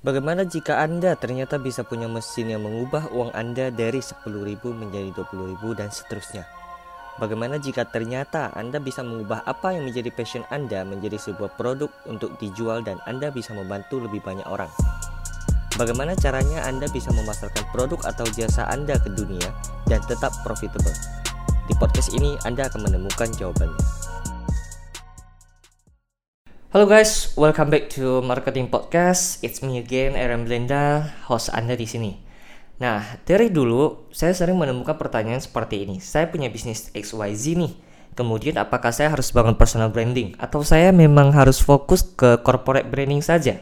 Bagaimana jika Anda ternyata bisa punya mesin yang mengubah uang Anda dari 10.000 menjadi 20.000 dan seterusnya? Bagaimana jika ternyata Anda bisa mengubah apa yang menjadi passion Anda menjadi sebuah produk untuk dijual dan Anda bisa membantu lebih banyak orang? Bagaimana caranya Anda bisa memasarkan produk atau jasa Anda ke dunia dan tetap profitable? Di podcast ini Anda akan menemukan jawabannya. Halo guys, welcome back to Marketing Podcast. It's me again, Aaron Belinda, host Anda di sini. Nah, dari dulu saya sering menemukan pertanyaan seperti ini. Saya punya bisnis XYZ nih. Kemudian apakah saya harus bangun personal branding atau saya memang harus fokus ke corporate branding saja?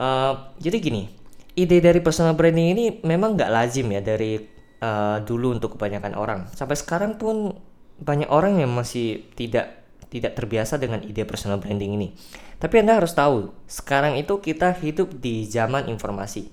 Uh, jadi gini, ide dari personal branding ini memang nggak lazim ya dari uh, dulu untuk kebanyakan orang. Sampai sekarang pun banyak orang yang masih tidak tidak terbiasa dengan ide personal branding ini. Tapi Anda harus tahu, sekarang itu kita hidup di zaman informasi.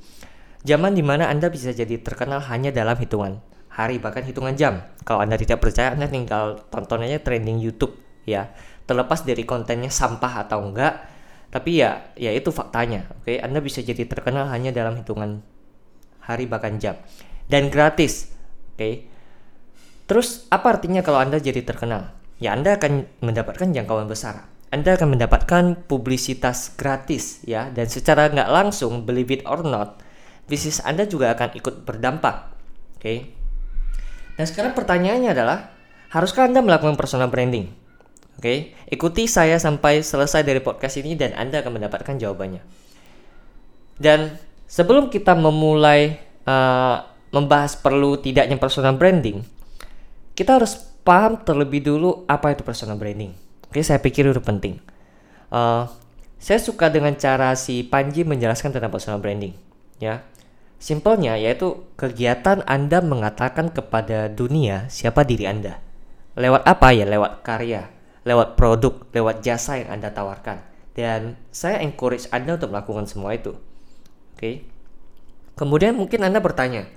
Zaman di mana Anda bisa jadi terkenal hanya dalam hitungan hari bahkan hitungan jam. Kalau Anda tidak percaya, Anda tinggal tonton aja trending YouTube ya. Terlepas dari kontennya sampah atau enggak, tapi ya ya itu faktanya. Oke, Anda bisa jadi terkenal hanya dalam hitungan hari bahkan jam dan gratis. Oke. Terus apa artinya kalau Anda jadi terkenal? Ya Anda akan mendapatkan jangkauan besar. Anda akan mendapatkan publisitas gratis ya dan secara nggak langsung believe it or not bisnis Anda juga akan ikut berdampak. Oke. Okay? Dan sekarang pertanyaannya adalah haruskah Anda melakukan personal branding? Oke, okay? ikuti saya sampai selesai dari podcast ini dan Anda akan mendapatkan jawabannya. Dan sebelum kita memulai uh, membahas perlu tidaknya personal branding, kita harus paham terlebih dulu apa itu personal branding. Oke, saya pikir itu penting. Uh, saya suka dengan cara si Panji menjelaskan tentang personal branding. Ya, simpelnya yaitu kegiatan Anda mengatakan kepada dunia siapa diri Anda. Lewat apa ya? Lewat karya, lewat produk, lewat jasa yang Anda tawarkan. Dan saya encourage Anda untuk melakukan semua itu. Oke. Kemudian mungkin Anda bertanya,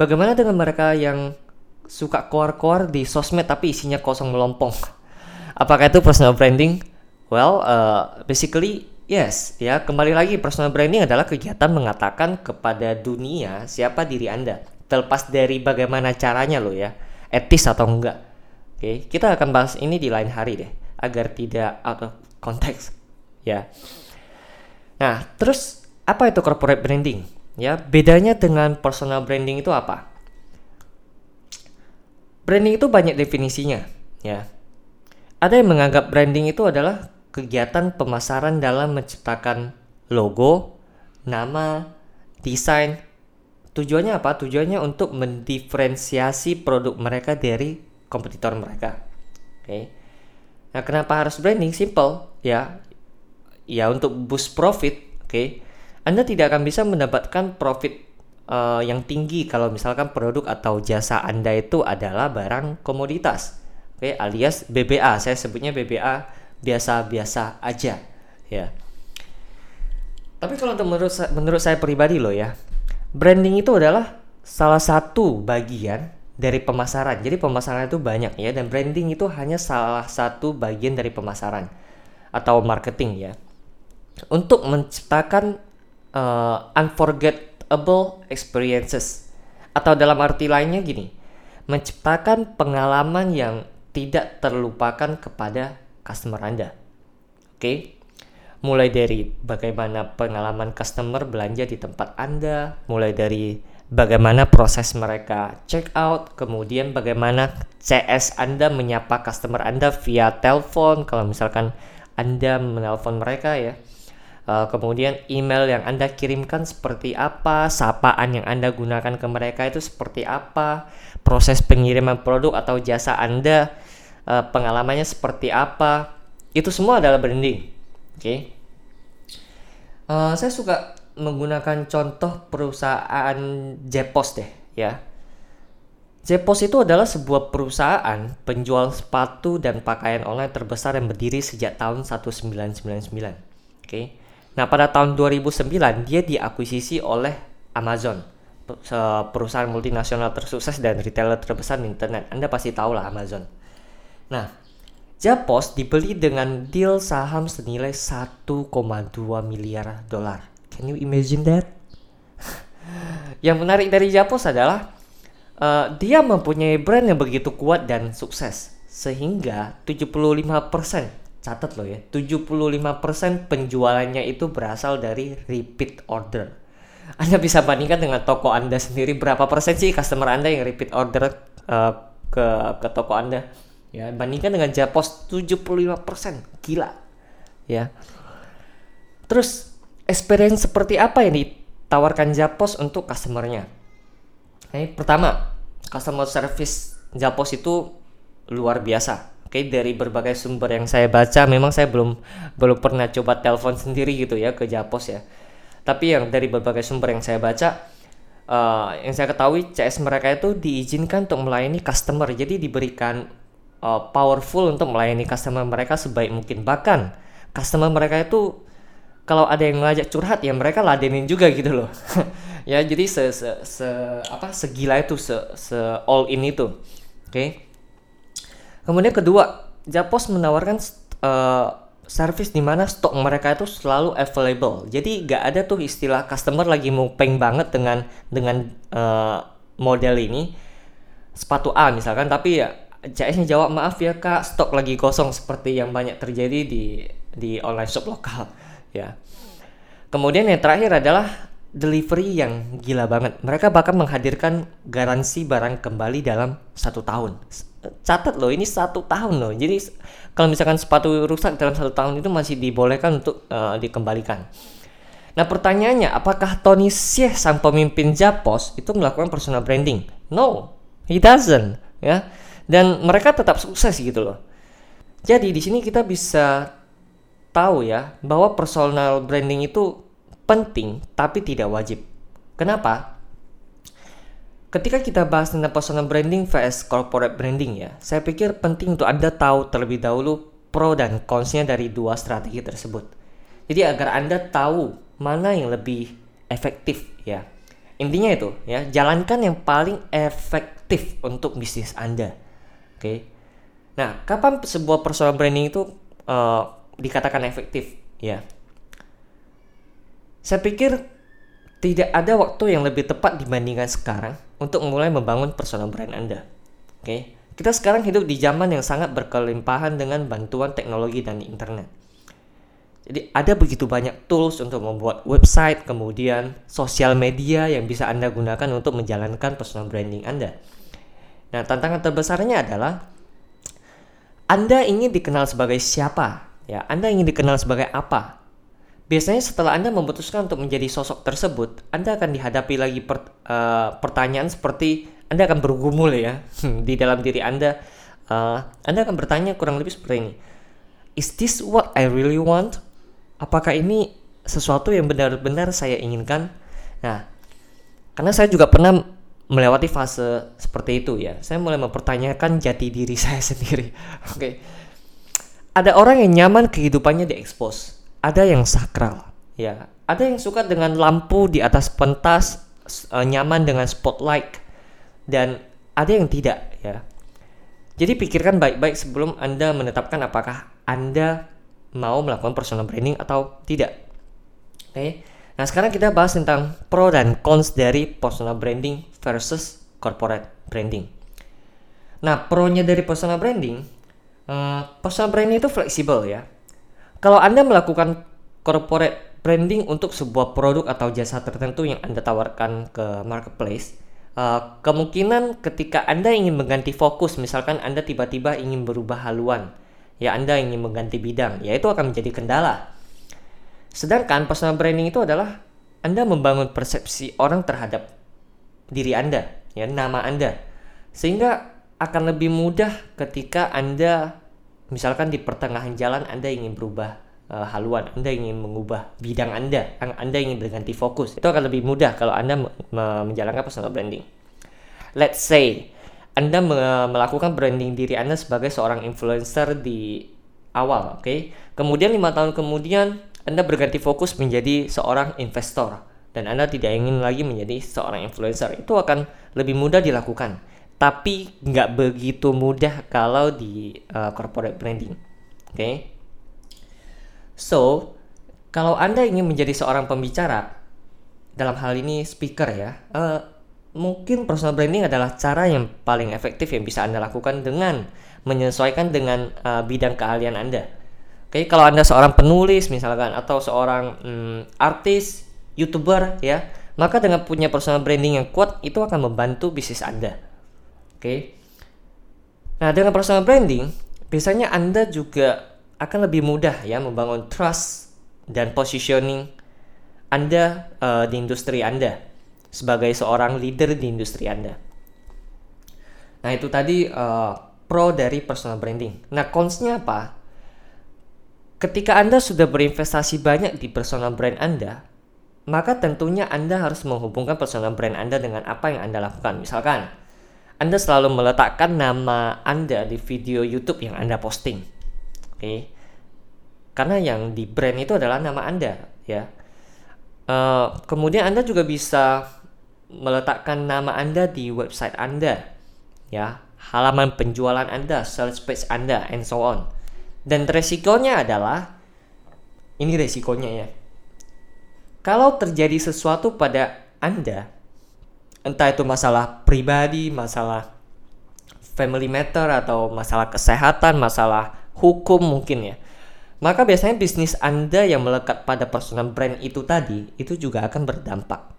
bagaimana dengan mereka yang suka keluar-keluar di sosmed tapi isinya kosong melompong. Apakah itu personal branding? Well, uh, basically yes. Ya, kembali lagi personal branding adalah kegiatan mengatakan kepada dunia siapa diri Anda. Terlepas dari bagaimana caranya lo ya, etis atau enggak. Oke, okay? kita akan bahas ini di lain hari deh, agar tidak out of context. Ya. Nah, terus apa itu corporate branding? Ya, bedanya dengan personal branding itu apa? Branding itu banyak definisinya, ya. Ada yang menganggap branding itu adalah kegiatan pemasaran dalam menciptakan logo, nama, desain. Tujuannya apa? Tujuannya untuk mendiferensiasi produk mereka dari kompetitor mereka. Oke. Okay. Nah, kenapa harus branding? Simple, ya. Ya untuk boost profit, oke. Okay. Anda tidak akan bisa mendapatkan profit uh, yang tinggi kalau misalkan produk atau jasa Anda itu adalah barang komoditas. Oke, okay, alias BBA. Saya sebutnya BBA biasa-biasa aja, ya. Tapi kalau menurut menurut saya pribadi loh ya, branding itu adalah salah satu bagian dari pemasaran. Jadi pemasaran itu banyak ya dan branding itu hanya salah satu bagian dari pemasaran atau marketing ya. Untuk menciptakan uh, unforget unforgettable experiences. Atau dalam arti lainnya gini menciptakan pengalaman yang tidak terlupakan kepada customer Anda. Oke? Mulai dari bagaimana pengalaman customer belanja di tempat Anda mulai dari bagaimana proses mereka check out, kemudian bagaimana CS Anda menyapa customer Anda via telepon kalau misalkan Anda menelpon mereka ya. Uh, kemudian email yang Anda kirimkan seperti apa, sapaan yang Anda gunakan ke mereka itu seperti apa, proses pengiriman produk atau jasa Anda, uh, pengalamannya seperti apa, itu semua adalah branding. Oke, okay? uh, saya suka menggunakan contoh perusahaan Jepos deh, ya. Jepos itu adalah sebuah perusahaan penjual sepatu dan pakaian online terbesar yang berdiri sejak tahun 1999. Oke. Okay? Nah, pada tahun 2009 dia diakuisisi oleh Amazon, perusahaan multinasional tersukses dan retailer terbesar di internet. Anda pasti tahu lah Amazon. Nah, Japos dibeli dengan deal saham senilai 1,2 miliar dolar Can you imagine that? yang menarik dari Japos adalah uh, dia mempunyai brand yang begitu kuat dan sukses sehingga 75% catat loh ya 75% penjualannya itu berasal dari repeat order. Anda bisa bandingkan dengan toko Anda sendiri berapa persen sih customer Anda yang repeat order uh, ke ke toko Anda? Ya bandingkan dengan Japos 75% gila. Ya. Terus experience seperti apa yang ditawarkan Japos untuk customernya? Oke, pertama customer service Japos itu luar biasa Oke dari berbagai sumber yang saya baca memang saya belum belum pernah coba telepon sendiri gitu ya ke Japos ya. Tapi yang dari berbagai sumber yang saya baca uh, yang saya ketahui CS mereka itu diizinkan untuk melayani customer. Jadi diberikan uh, powerful untuk melayani customer mereka sebaik mungkin. Bahkan customer mereka itu kalau ada yang ngajak curhat ya mereka ladenin juga gitu loh. ya jadi se, se, se apa segila itu se, se all in itu. Oke. Okay? Kemudian kedua, Japos menawarkan uh, service di mana stok mereka itu selalu available. Jadi nggak ada tuh istilah customer lagi mau peng banget dengan dengan uh, model ini sepatu A misalkan, tapi ya CS-nya jawab maaf ya kak stok lagi kosong seperti yang banyak terjadi di di online shop lokal ya. Kemudian yang terakhir adalah delivery yang gila banget. Mereka bahkan menghadirkan garansi barang kembali dalam satu tahun. Catat loh ini satu tahun loh. Jadi kalau misalkan sepatu rusak dalam satu tahun itu masih dibolehkan untuk uh, dikembalikan. Nah pertanyaannya apakah Tony Xie sang pemimpin Japos itu melakukan personal branding? No he doesn't ya. Dan mereka tetap sukses gitu loh. Jadi di sini kita bisa tahu ya bahwa personal branding itu penting tapi tidak wajib kenapa Ketika kita bahas tentang personal branding vs corporate branding ya, saya pikir penting untuk Anda tahu terlebih dahulu pro dan consnya dari dua strategi tersebut. Jadi agar Anda tahu mana yang lebih efektif ya. Intinya itu ya, jalankan yang paling efektif untuk bisnis Anda. Oke. Nah, kapan sebuah personal branding itu uh, dikatakan efektif ya? Saya pikir tidak ada waktu yang lebih tepat dibandingkan sekarang untuk mulai membangun personal brand Anda. Oke, kita sekarang hidup di zaman yang sangat berkelimpahan dengan bantuan teknologi dan internet. Jadi ada begitu banyak tools untuk membuat website, kemudian sosial media yang bisa Anda gunakan untuk menjalankan personal branding Anda. Nah, tantangan terbesarnya adalah Anda ingin dikenal sebagai siapa? Ya, Anda ingin dikenal sebagai apa? Biasanya setelah Anda memutuskan untuk menjadi sosok tersebut, Anda akan dihadapi lagi per, uh, pertanyaan seperti Anda akan bergumul ya di dalam diri Anda. Uh, anda akan bertanya kurang lebih seperti ini. Is this what I really want? Apakah ini sesuatu yang benar-benar saya inginkan? Nah, karena saya juga pernah melewati fase seperti itu ya. Saya mulai mempertanyakan jati diri saya sendiri. Oke. Okay. Ada orang yang nyaman kehidupannya diekspos ada yang sakral. Ya ada yang suka dengan lampu di atas pentas uh, nyaman dengan spotlight dan ada yang tidak ya. Jadi pikirkan baik-baik sebelum anda menetapkan apakah anda mau melakukan personal branding atau tidak. Oke? Okay? nah sekarang kita bahas tentang pro dan cons dari personal branding versus corporate branding. Nah pro nya dari personal branding uh, personal branding itu fleksibel ya kalau Anda melakukan corporate branding untuk sebuah produk atau jasa tertentu yang Anda tawarkan ke marketplace, uh, kemungkinan ketika Anda ingin mengganti fokus, misalkan Anda tiba-tiba ingin berubah haluan, ya Anda ingin mengganti bidang, ya itu akan menjadi kendala. Sedangkan personal branding itu adalah Anda membangun persepsi orang terhadap diri Anda, ya nama Anda. Sehingga akan lebih mudah ketika Anda Misalkan di pertengahan jalan Anda ingin berubah uh, haluan, Anda ingin mengubah bidang Anda, Anda ingin berganti fokus. Itu akan lebih mudah kalau Anda menjalankan personal branding. Let's say Anda melakukan branding diri Anda sebagai seorang influencer di awal, oke? Okay? Kemudian lima tahun kemudian Anda berganti fokus menjadi seorang investor dan Anda tidak ingin lagi menjadi seorang influencer. Itu akan lebih mudah dilakukan tapi nggak begitu mudah kalau di uh, corporate branding. Oke. Okay? So, kalau Anda ingin menjadi seorang pembicara, dalam hal ini speaker ya, uh, mungkin personal branding adalah cara yang paling efektif yang bisa Anda lakukan dengan menyesuaikan dengan uh, bidang keahlian Anda. Oke, kalau Anda seorang penulis misalkan atau seorang um, artis, YouTuber ya, maka dengan punya personal branding yang kuat itu akan membantu bisnis Anda. Oke. Nah, dengan personal branding, biasanya Anda juga akan lebih mudah ya membangun trust dan positioning Anda uh, di industri Anda sebagai seorang leader di industri Anda. Nah, itu tadi uh, pro dari personal branding. Nah, consnya apa? Ketika Anda sudah berinvestasi banyak di personal brand Anda, maka tentunya Anda harus menghubungkan personal brand Anda dengan apa yang Anda lakukan. Misalkan, anda selalu meletakkan nama Anda di video YouTube yang Anda posting. Oke. Karena yang di brand itu adalah nama Anda, ya. Uh, kemudian Anda juga bisa meletakkan nama Anda di website Anda, ya, halaman penjualan Anda, sales page Anda, and so on. Dan resikonya adalah ini resikonya ya. Kalau terjadi sesuatu pada Anda entah itu masalah pribadi, masalah family matter atau masalah kesehatan, masalah hukum mungkin ya. Maka biasanya bisnis Anda yang melekat pada personal brand itu tadi itu juga akan berdampak.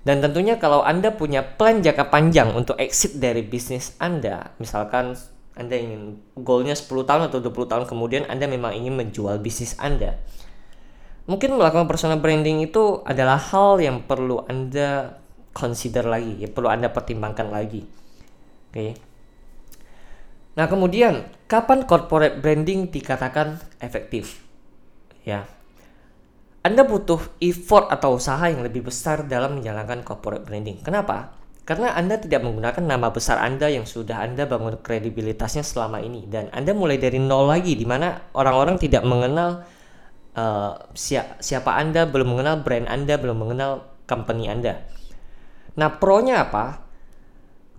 Dan tentunya kalau Anda punya plan jangka panjang untuk exit dari bisnis Anda, misalkan Anda ingin goalnya 10 tahun atau 20 tahun kemudian Anda memang ingin menjual bisnis Anda. Mungkin melakukan personal branding itu adalah hal yang perlu Anda consider lagi, ya perlu Anda pertimbangkan lagi. Oke. Okay. Nah, kemudian kapan corporate branding dikatakan efektif? Ya. Anda butuh effort atau usaha yang lebih besar dalam menjalankan corporate branding. Kenapa? Karena Anda tidak menggunakan nama besar Anda yang sudah Anda bangun kredibilitasnya selama ini dan Anda mulai dari nol lagi di mana orang-orang tidak mengenal uh, siapa Anda, belum mengenal brand Anda, belum mengenal company Anda. Nah, pro-nya apa?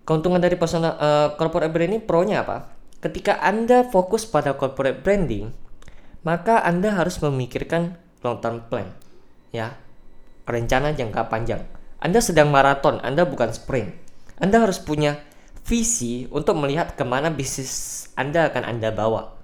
Keuntungan dari personal uh, corporate branding pro-nya apa? Ketika Anda fokus pada corporate branding, maka Anda harus memikirkan long term plan, ya. Rencana jangka panjang. Anda sedang maraton, Anda bukan sprint. Anda harus punya visi untuk melihat ke mana bisnis Anda akan Anda bawa,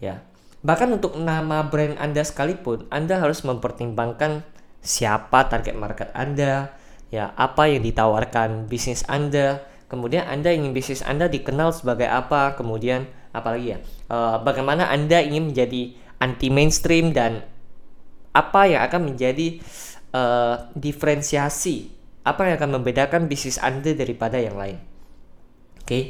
ya. Bahkan untuk nama brand Anda sekalipun, Anda harus mempertimbangkan siapa target market Anda, ya apa yang ditawarkan bisnis Anda, kemudian Anda ingin bisnis Anda dikenal sebagai apa, kemudian apalagi ya, uh, bagaimana Anda ingin menjadi anti mainstream dan apa yang akan menjadi uh, diferensiasi, apa yang akan membedakan bisnis Anda daripada yang lain. Oke. Okay?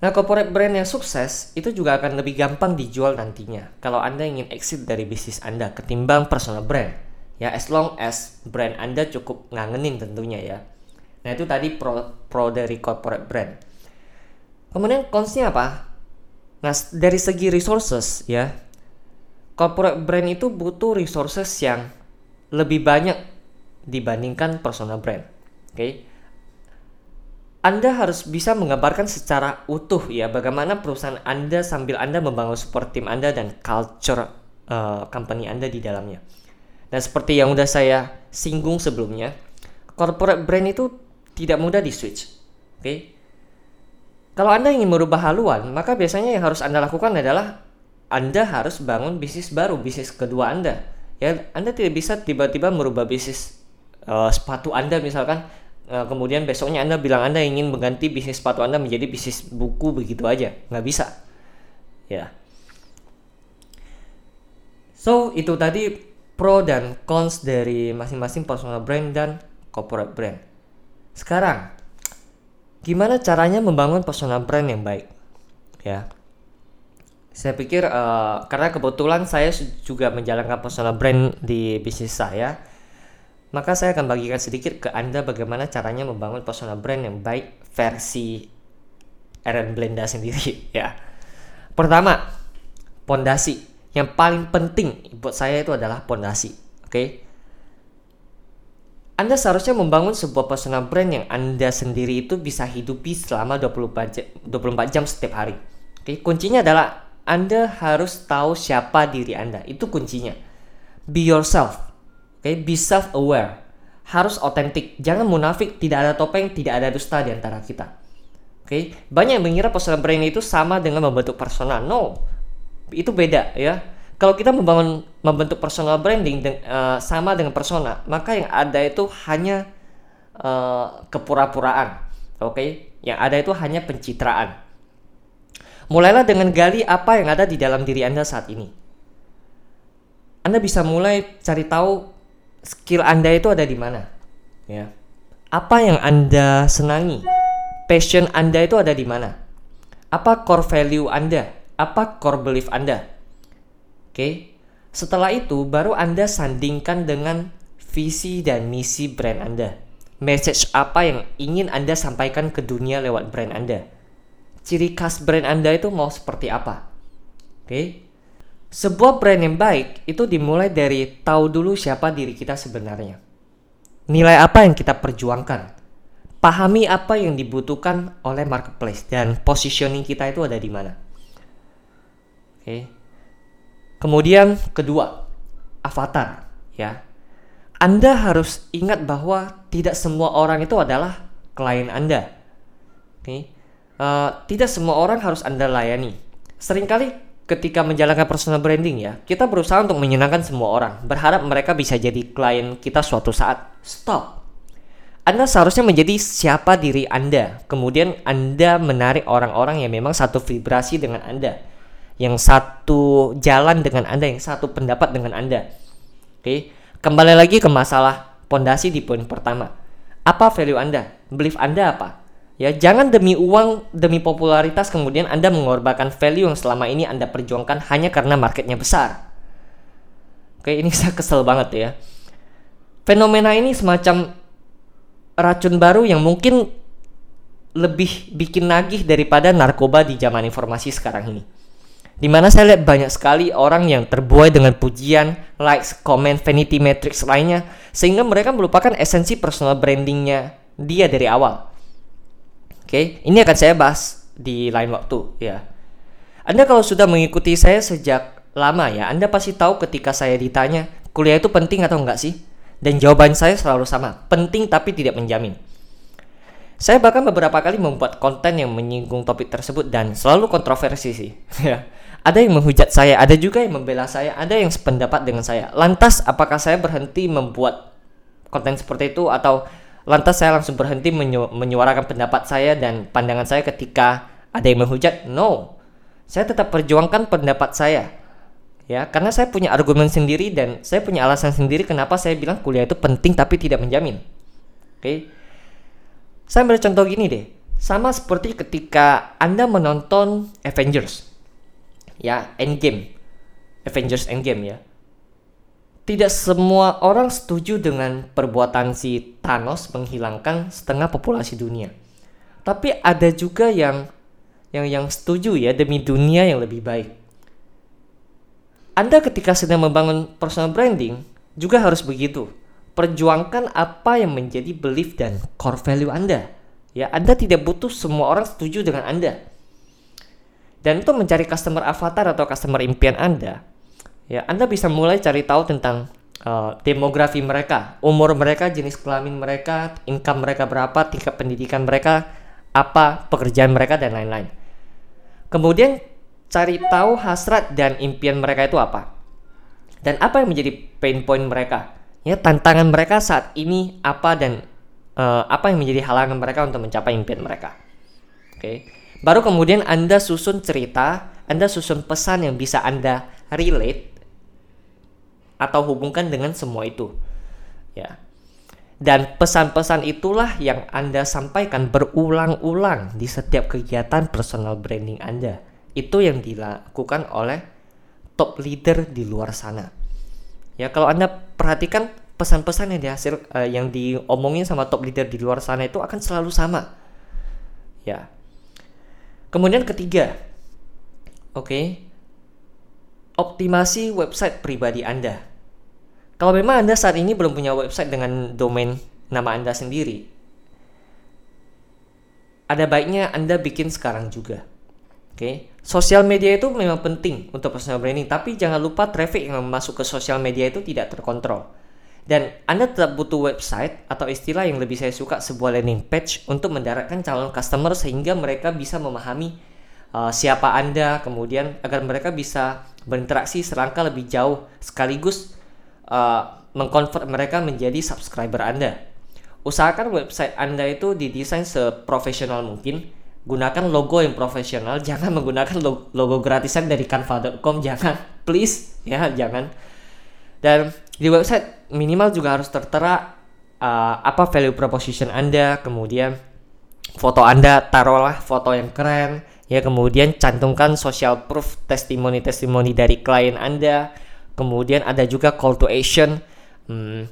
Nah, corporate brand yang sukses itu juga akan lebih gampang dijual nantinya kalau Anda ingin exit dari bisnis Anda ketimbang personal brand ya as long as brand Anda cukup ngangenin tentunya ya. Nah, itu tadi pro pro dari corporate brand. Kemudian consnya apa? Nah, dari segi resources ya. Corporate brand itu butuh resources yang lebih banyak dibandingkan personal brand. Oke. Okay? Anda harus bisa menggambarkan secara utuh ya bagaimana perusahaan Anda sambil Anda membangun support team Anda dan culture uh, company Anda di dalamnya. Dan seperti yang udah saya singgung sebelumnya, corporate brand itu tidak mudah di switch. Oke. Kalau Anda ingin merubah haluan, maka biasanya yang harus Anda lakukan adalah Anda harus bangun bisnis baru, bisnis kedua Anda. Ya, Anda tidak bisa tiba-tiba merubah bisnis uh, sepatu Anda misalkan uh, kemudian besoknya Anda bilang Anda ingin mengganti bisnis sepatu Anda menjadi bisnis buku begitu aja. Nggak bisa. Ya. So, itu tadi pro dan cons dari masing-masing personal brand dan corporate brand. Sekarang, gimana caranya membangun personal brand yang baik? Ya, saya pikir uh, karena kebetulan saya juga menjalankan personal brand di bisnis saya, maka saya akan bagikan sedikit ke Anda bagaimana caranya membangun personal brand yang baik versi Aaron Blenda sendiri ya. Pertama, pondasi yang paling penting buat saya itu adalah pondasi. Oke. Okay? Anda seharusnya membangun sebuah personal brand yang Anda sendiri itu bisa hidupi selama 24 jam, 24 jam setiap hari. Oke, okay? kuncinya adalah Anda harus tahu siapa diri Anda. Itu kuncinya. be yourself. Oke, okay? be self aware. Harus otentik, jangan munafik, tidak ada topeng, tidak ada dusta di antara kita. Oke, okay? banyak yang mengira personal brand itu sama dengan membentuk personal. No, itu beda ya. Kalau kita membangun membentuk personal branding de uh, sama dengan persona, maka yang ada itu hanya uh, kepura-puraan. Oke, okay? yang ada itu hanya pencitraan. Mulailah dengan gali apa yang ada di dalam diri Anda saat ini. Anda bisa mulai cari tahu skill Anda itu ada di mana. Ya. Apa yang Anda senangi? Passion Anda itu ada di mana? Apa core value Anda? Apa core belief Anda? Oke. Setelah itu baru Anda sandingkan dengan visi dan misi brand Anda. Message apa yang ingin Anda sampaikan ke dunia lewat brand Anda? Ciri khas brand Anda itu mau seperti apa? Oke. Sebuah brand yang baik itu dimulai dari tahu dulu siapa diri kita sebenarnya. Nilai apa yang kita perjuangkan. Pahami apa yang dibutuhkan oleh marketplace dan positioning kita itu ada di mana. Oke. Kemudian kedua, avatar ya. Anda harus ingat bahwa tidak semua orang itu adalah klien Anda. Oke. Uh, tidak semua orang harus Anda layani. Seringkali ketika menjalankan personal branding ya, kita berusaha untuk menyenangkan semua orang, berharap mereka bisa jadi klien kita suatu saat. Stop. Anda seharusnya menjadi siapa diri Anda. Kemudian Anda menarik orang-orang yang memang satu vibrasi dengan Anda. Yang satu jalan dengan Anda, yang satu pendapat dengan Anda. Oke. Kembali lagi ke masalah pondasi di poin pertama. Apa value Anda? Belief Anda apa? Ya, jangan demi uang, demi popularitas kemudian Anda mengorbankan value yang selama ini Anda perjuangkan hanya karena marketnya besar. Oke, ini saya kesel banget ya. Fenomena ini semacam racun baru yang mungkin lebih bikin nagih daripada narkoba di zaman informasi sekarang ini. Di mana saya lihat banyak sekali orang yang terbuai dengan pujian, likes, komen, vanity metrics lainnya, sehingga mereka melupakan esensi personal brandingnya dia dari awal. Oke, ini akan saya bahas di lain waktu ya. Anda kalau sudah mengikuti saya sejak lama ya, Anda pasti tahu ketika saya ditanya, kuliah itu penting atau enggak sih? Dan jawaban saya selalu sama, penting tapi tidak menjamin. Saya bahkan beberapa kali membuat konten yang menyinggung topik tersebut dan selalu kontroversi sih. Ada yang menghujat saya, ada juga yang membela saya, ada yang sependapat dengan saya. Lantas apakah saya berhenti membuat konten seperti itu atau Lantas saya langsung berhenti menyu menyuarakan pendapat saya dan pandangan saya ketika ada yang menghujat. No, saya tetap perjuangkan pendapat saya. Ya, karena saya punya argumen sendiri dan saya punya alasan sendiri kenapa saya bilang kuliah itu penting tapi tidak menjamin. Oke. Okay? Saya ambil contoh gini deh. Sama seperti ketika Anda menonton Avengers. Ya, Endgame. Avengers Endgame ya tidak semua orang setuju dengan perbuatan si Thanos menghilangkan setengah populasi dunia. Tapi ada juga yang yang yang setuju ya demi dunia yang lebih baik. Anda ketika sedang membangun personal branding juga harus begitu. Perjuangkan apa yang menjadi belief dan core value Anda. Ya, Anda tidak butuh semua orang setuju dengan Anda. Dan untuk mencari customer avatar atau customer impian Anda, ya Anda bisa mulai cari tahu tentang uh, demografi mereka, umur mereka, jenis kelamin mereka, income mereka berapa, tingkat pendidikan mereka, apa pekerjaan mereka dan lain-lain. Kemudian cari tahu hasrat dan impian mereka itu apa. Dan apa yang menjadi pain point mereka? Ya, tantangan mereka saat ini apa dan uh, apa yang menjadi halangan mereka untuk mencapai impian mereka. Oke. Okay. Baru kemudian Anda susun cerita, Anda susun pesan yang bisa Anda relate atau hubungkan dengan semua itu. Ya. Dan pesan-pesan itulah yang Anda sampaikan berulang-ulang di setiap kegiatan personal branding Anda. Itu yang dilakukan oleh top leader di luar sana. Ya, kalau Anda perhatikan pesan-pesan yang dihasil uh, yang diomongin sama top leader di luar sana itu akan selalu sama. Ya. Kemudian ketiga. Oke. Okay, optimasi website pribadi Anda. Kalau memang Anda saat ini belum punya website dengan domain nama Anda sendiri, ada baiknya Anda bikin sekarang juga. Oke, Oke, sosial media itu memang penting untuk personal branding, tapi jangan lupa traffic yang masuk ke sosial media itu tidak terkontrol. Dan Anda tetap butuh website atau istilah yang lebih saya suka sebuah landing page untuk mendaratkan calon customer sehingga mereka bisa memahami uh, siapa Anda, kemudian agar mereka bisa berinteraksi serangka lebih jauh sekaligus uh, mengkonvert mereka menjadi subscriber Anda. Usahakan website Anda itu didesain seprofesional mungkin. Gunakan logo yang profesional jangan menggunakan logo, gratisan dari canva.com jangan. Please ya jangan dan di website minimal juga harus tertera uh, apa value proposition anda kemudian foto anda taruhlah foto yang keren ya kemudian cantumkan social proof testimoni testimoni dari klien anda kemudian ada juga call to action hmm,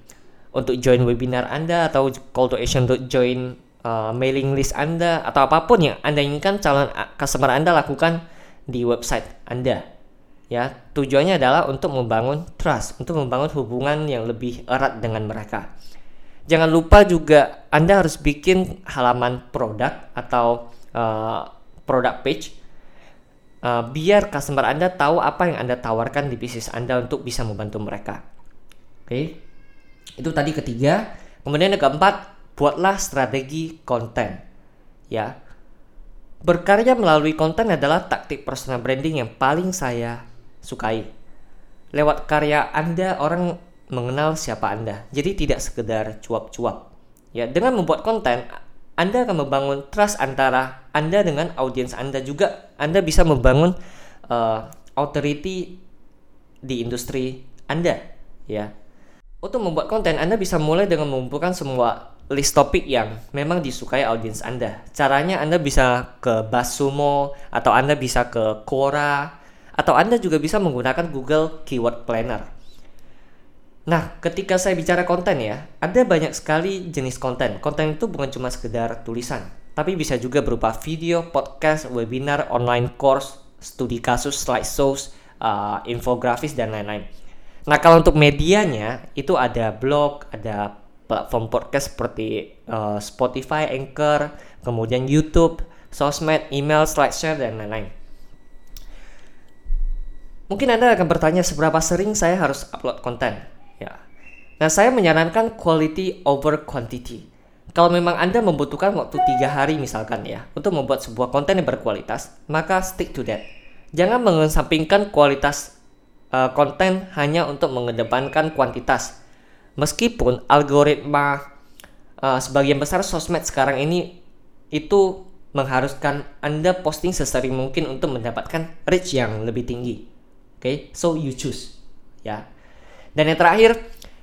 untuk join webinar anda atau call to action untuk join uh, mailing list Anda atau apa pun yang Anda inginkan calon customer Anda lakukan di website Anda. Ya, tujuannya adalah untuk membangun trust, untuk membangun hubungan yang lebih erat dengan mereka. Jangan lupa juga Anda harus bikin halaman produk atau uh, product page uh, biar customer Anda tahu apa yang Anda tawarkan di bisnis Anda untuk bisa membantu mereka. Oke. Okay? Itu tadi ketiga. Kemudian yang keempat, buatlah strategi konten. Ya. Berkarya melalui konten adalah taktik personal branding yang paling saya sukai. Lewat karya Anda orang mengenal siapa Anda. Jadi tidak sekedar cuap-cuap. Ya, dengan membuat konten Anda akan membangun trust antara Anda dengan audiens Anda juga Anda bisa membangun uh, authority di industri Anda, ya. Untuk membuat konten Anda bisa mulai dengan mengumpulkan semua list topik yang memang disukai audiens Anda. Caranya Anda bisa ke Basumo atau Anda bisa ke Quora atau Anda juga bisa menggunakan Google Keyword Planner. Nah, ketika saya bicara konten ya, ada banyak sekali jenis konten. Konten itu bukan cuma sekedar tulisan, tapi bisa juga berupa video, podcast, webinar, online course, studi kasus, slideshows, uh, infografis, dan lain-lain. Nah, kalau untuk medianya, itu ada blog, ada platform podcast seperti uh, Spotify, Anchor, kemudian YouTube, sosmed, email, SlideShare, dan lain-lain. Mungkin Anda akan bertanya seberapa sering saya harus upload konten. Ya. Nah, saya menyarankan quality over quantity. Kalau memang Anda membutuhkan waktu tiga hari misalkan ya untuk membuat sebuah konten yang berkualitas, maka stick to that. Jangan mengesampingkan kualitas uh, konten hanya untuk mengedepankan kuantitas meskipun algoritma uh, sebagian besar sosmed sekarang ini itu mengharuskan Anda posting sesering mungkin untuk mendapatkan reach yang lebih tinggi. Okay? so you choose ya. Dan yang terakhir,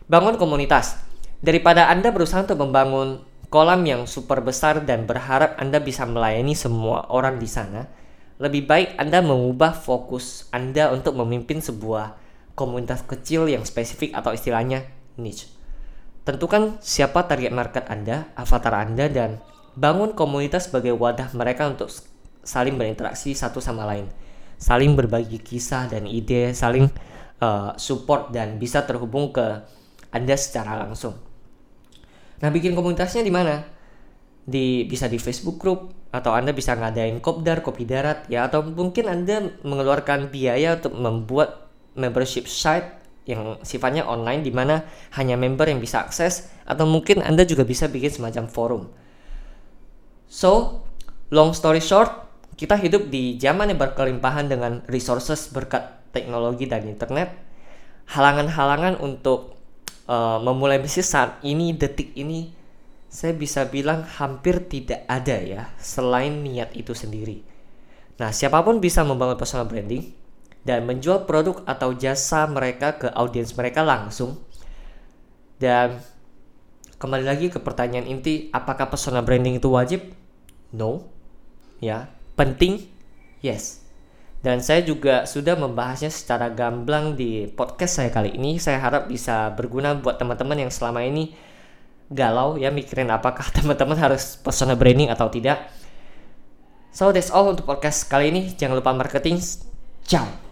bangun komunitas. Daripada Anda berusaha untuk membangun kolam yang super besar dan berharap Anda bisa melayani semua orang di sana, lebih baik Anda mengubah fokus Anda untuk memimpin sebuah komunitas kecil yang spesifik atau istilahnya niche. Tentukan siapa target market Anda, avatar Anda, dan bangun komunitas sebagai wadah mereka untuk saling berinteraksi satu sama lain, saling berbagi kisah dan ide, saling uh, support dan bisa terhubung ke Anda secara langsung. Nah, bikin komunitasnya di mana? Di bisa di Facebook group atau Anda bisa ngadain kopdar, kopi darat ya atau mungkin Anda mengeluarkan biaya untuk membuat membership site yang sifatnya online di mana hanya member yang bisa akses atau mungkin Anda juga bisa bikin semacam forum. So, long story short, kita hidup di zaman yang berkelimpahan dengan resources berkat teknologi dan internet. Halangan-halangan untuk uh, memulai bisnis saat ini, detik ini, saya bisa bilang hampir tidak ada ya, selain niat itu sendiri. Nah, siapa pun bisa membangun personal branding, dan menjual produk atau jasa mereka ke audiens mereka langsung. Dan kembali lagi ke pertanyaan inti, apakah personal branding itu wajib? No. Ya, penting? Yes. Dan saya juga sudah membahasnya secara gamblang di podcast saya kali ini. Saya harap bisa berguna buat teman-teman yang selama ini galau ya mikirin apakah teman-teman harus personal branding atau tidak. So that's all untuk podcast kali ini. Jangan lupa marketing. Ciao.